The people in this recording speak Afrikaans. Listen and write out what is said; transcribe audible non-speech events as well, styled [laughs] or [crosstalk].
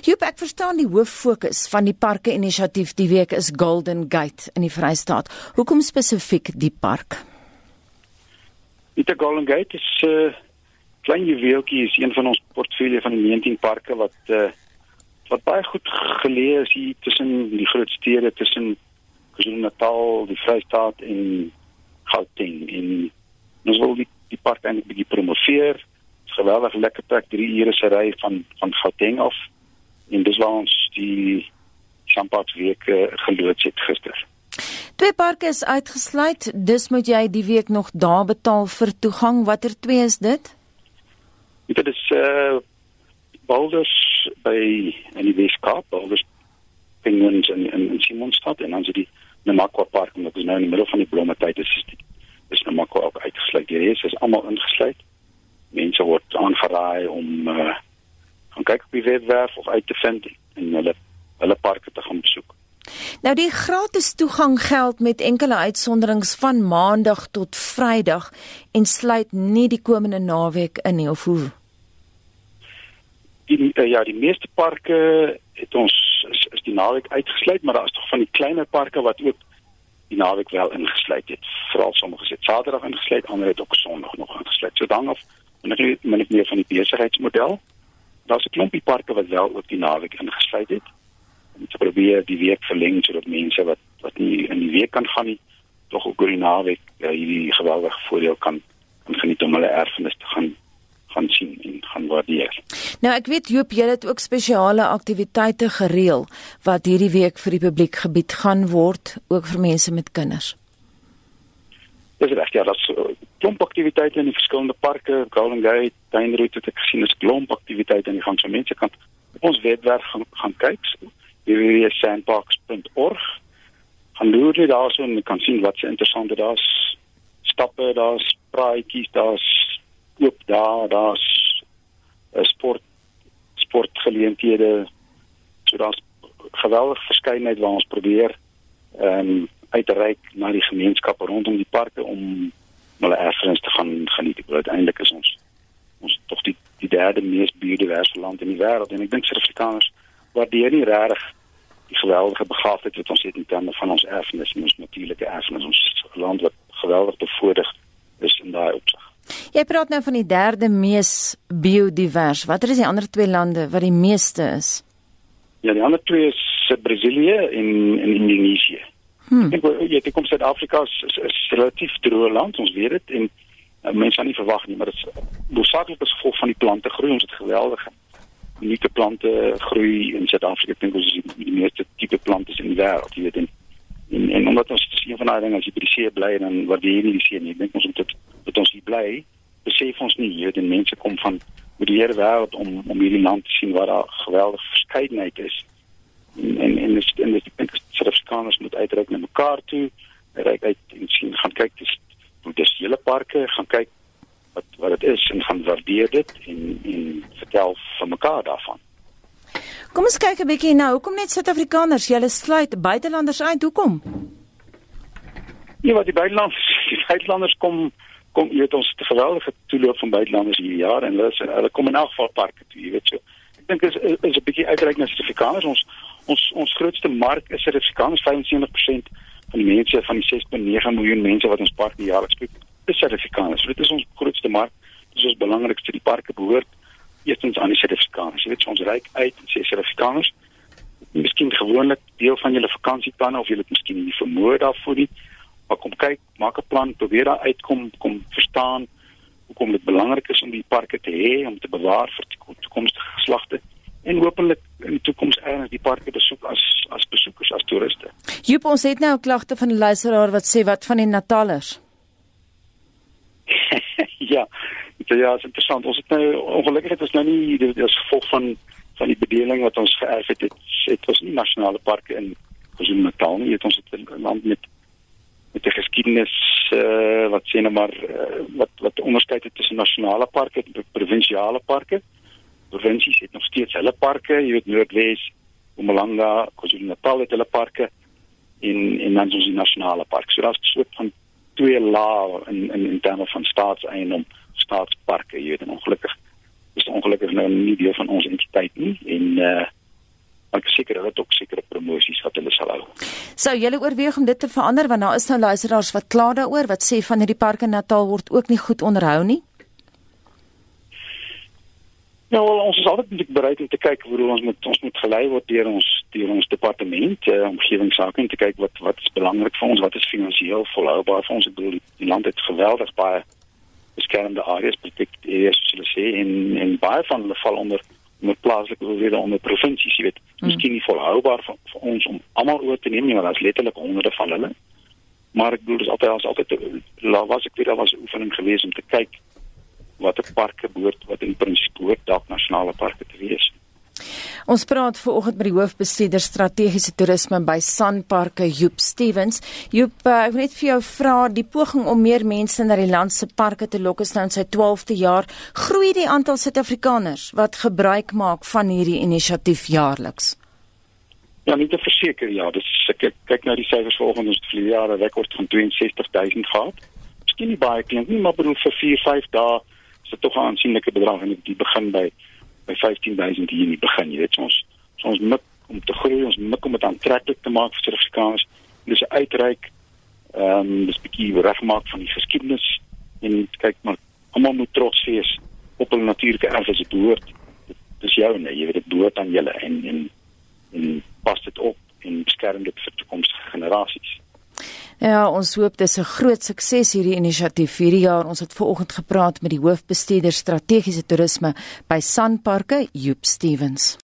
Joop, ek verstaan die hoof fokus van die parke inisiatief die week is Golden Gate in die Vrystaat. Hoekom spesifiek die park? Die Golden Gate is 'n uh, klein juweeltjie, is een van ons portefeulje van die 19 parke wat uh, wat baie goed geleë is hier tussen die groot stede tussen KwaZulu-Natal, die Vrystaat en Gauteng en ons wil die, die park eintlik bietjie promoveer. Geweldig lekker plek, 3 ure se ry van van Gauteng af en dis waar ons die Champagne week geloods het gister. Twee parke is uitgesluit, dus moet jy die week nog daar betaal vir toegang. Watter twee is dit? Dit is eh uh, Boulders by in die Weskaap, Boulders Penguins in in, in Simonstad en dan is die Namakwa Park wat is nou in die middel van die blomme tyd is die is Namakwa ook uitgesluit. Die res is almal ingesluit. Mense word aangeraai om eh uh, kyk op die webwerf of uit te vind en hulle hulle parke te gaan besoek. Nou die gratis toegang geld met enkele uitsonderings van maandag tot Vrydag en sluit nie die komende naweek in nie of hoe? Die uh, ja, die meeste parke het ons is, is die naweek uitgesluit, maar daar is tog van die kleiner parke wat ook die naweek wel ingesluit het. Veral sommige het Saterdag ingesluit, ander het ook Sondag nog ingesluit. So dan of en ek weet min of meer van die besigheidsmodel daar's 'n klompie parke wat wel ook die naweek ingesluit het om te probeer die week verleng sodat mense wat wat nie in die week kan gaan nie tog ook oor die naweek uh, hierdie geweldige voordeel kan kan geniet om hulle erfenis te gaan gaan sien en gaan waardeer. Nou ek weet Joop jy het ook spesiale aktiwiteite gereël wat hierdie week vir die publiek gebied gaan word ook vir mense met kinders. Dis reg ja, daar's klomp aktiwiteite in die verskillende parke, Golden Gate, tuinroete het ek gesien, is klomp aktiwiteite en jy gaan so mense kan op ons webwerf gaan gaan kyk www.sandparks.org. Gaan loer net daarso en jy kan sien wat se interessante daar's stappe, daar's praatjies, daar's oop daar, daar's 'n sport sportgeleenthede. So daar's geweldige verskeidenheid waar ons probeer ehm um, uitreik na die gemeenskappe rondom die parke om hulle erfenis te gaan geniet. Uiteindelik is ons ons tog die die derde mees biodiverse land in die wêreld en ek dink Suid-Afrikaners waardeer nie regtig die geweldige begaafdheid wat ons het in terme van ons erfenis en ons natuurlike erfenis ons land wat geweldig bevoorreg is in daai opsig. Jy praat nou van die derde mees biodivers. Watter is die ander twee lande wat die meeste is? Ja, die ander twee is Brasilië en en Indonesië. Hmm. Ek dink jy kom Suid-Afrika is, is, is relatief droë land, ons weet dit en uh, mense kan nie verwag nie, maar dit is hoofsaaklik as gevolg van die plante groei, ons het geweldige unieke plante groei in Suid-Afrika. Ek dink ons is die, die meeste tipe plante in die wêreld, jy weet en en, en omdat ons sien van daai ding as jy by die see bly dan waardeer jy die see nie. Ek dink ons moet dit dat ons hier bly, besef ons nie weet en mense kom van oor die hele wêreld om om hierdie land te sien waar daar geweldige verskeidenheid is en en en dis en dis ek sê dat skaners moet uitreik na mekaar toe reik uit en sien gaan kyk dis dis hele parke gaan kyk wat wat dit is en gaan waardeer dit en en vertel van mekaar daarvan. Kom ons kyk 'n bietjie nou hoekom net Suid-Afrikaners? Julle sluit buitelanders uit hoekom? Ja wat die buitelanders [laughs] die buitelanders kom kom jy weet ons te geweldige toeloop van buitelanders hierdie jaar en hulle hulle kom in elk geval parke toe jy weet so. Ek dink is is 'n bietjie uitreik na Suid-Afrikaners. Ons ons ons grootste mark is Suid-Afrikaners 75% van die mense van die 6.9 miljoen mense wat ons park jaarliks besoek is Suid-Afrikaners. Dit is ons grootste mark. Dit is ons belangrikste die parke behoort eerstens aan die Suid-Afrikaners. Jy weet ons ryk uit en sê Suid-Afrikaners miskien gewoonlik deel van julle vakansieplanne of julle het miskien nie vermoë daarvoor nie. Maar kom kyk, maak 'n plan, probeer daar uitkom, kom verstaan hoekom dit belangrik is om die parke te hê, om te bewaar vir toekomstige geslagte en hopelik die toekoms eers die parke besoek as as besoekers as toeriste. Joop, ons het nou 'n klagte van 'n luisteraar wat sê wat van die Natalers? [laughs] ja, dit ja, is interessant. Ons het nou ongelukkig het ons nou nie dit is gevolg van van die bedeling wat ons geërf het. Dit het ons nie nasionale parke in KwaZulu-Natal nie. Het ons het 'n land met met 'n geskiedenis uh, wat sê nou maar uh, wat wat onderskei het tussen nasionale parke en provinsiale parke provinsies het nog steeds hulle parke, jy weet Noordwes, Mpumalanga, KwaZulu-Natal het hulle parke en en dan ons die nasionale park. So daar's 'n soort van twee lae in in in terme van staatseiendom, staatsparke, jy weet en ongelukkig is ongelukkig nou nie deel van ons entiteit nie en uh ek seker hulle het ook sekere promosies wat hulle sal hou. Sou julle oorweeg om dit te verander want daar is nou luisteraars wat kla daaroor wat sê van hierdie parke in Natal word ook nie goed onderhou nie. Ja, wel, ons is altyd net bereid om te kyk hoe ons met ons moet gelei word deur ons deur ons departement uh, omgewingsake en te kyk wat wat is belangrik vir ons, wat is finansiëel volhoubaar vir ons. Ek bedoel die land het geweldig baie beskermde areas, protected areas soos hulle sê en en baie van hulle val onder onder plaaslike owerhede onder provinsies, jy weet. Mm. Miskien nie volhoubaar vir, vir ons om almal oor te neem nie, want daar's letterlik honderde van hulle. Maar ek bedoel dis altyd ons altyd laat was ek weer daar was 'n oefening geweest om te kyk watter parke behoort wat in prinsip behoort dalk nasionale parke te wees. Ons praat vanoggend met die hoofbestuurder strategiese toerisme by Sanparke Joop Stevens. Joop, uh, ek wil net vir jou vra die poging om meer mense na die land se parke te lok is nou in sy 12de jaar. Groei die aantal Suid-Afrikaners wat gebruik maak van hierdie inisiatief jaarliks? Ja, net te verseker ja, dis ek kyk nou die syfers volgens ons vir die jaar 'n rekord van 62000 gehad. Miskien nie baie klink nie, maar bedoel vir 4, 5 dae is dit tog 'n aansienlike bedrag en dit begin by by 15000 hier in die begin. Jy weet ons ons mik om te groei, ons mik om dit aantreklik te maak vir Suid-Afrikaners. Dis 'n uitreik ehm um, dis 'n bietjie regmaak van die geskiedenis en kyk maar almal moet trots wees op hul natuurlike erf as dit behoort. Dis jou nee, jy weet dit behoort aan julle en en en pas dit op en beskerm dit vir generasies. Ja, ons hoop dis 'n groot sukses hierdie inisiatief hierdie jaar. Ons het ver oggend gepraat met die hoofbestuurder strategiese toerisme by Sanparke, Joop Stevens.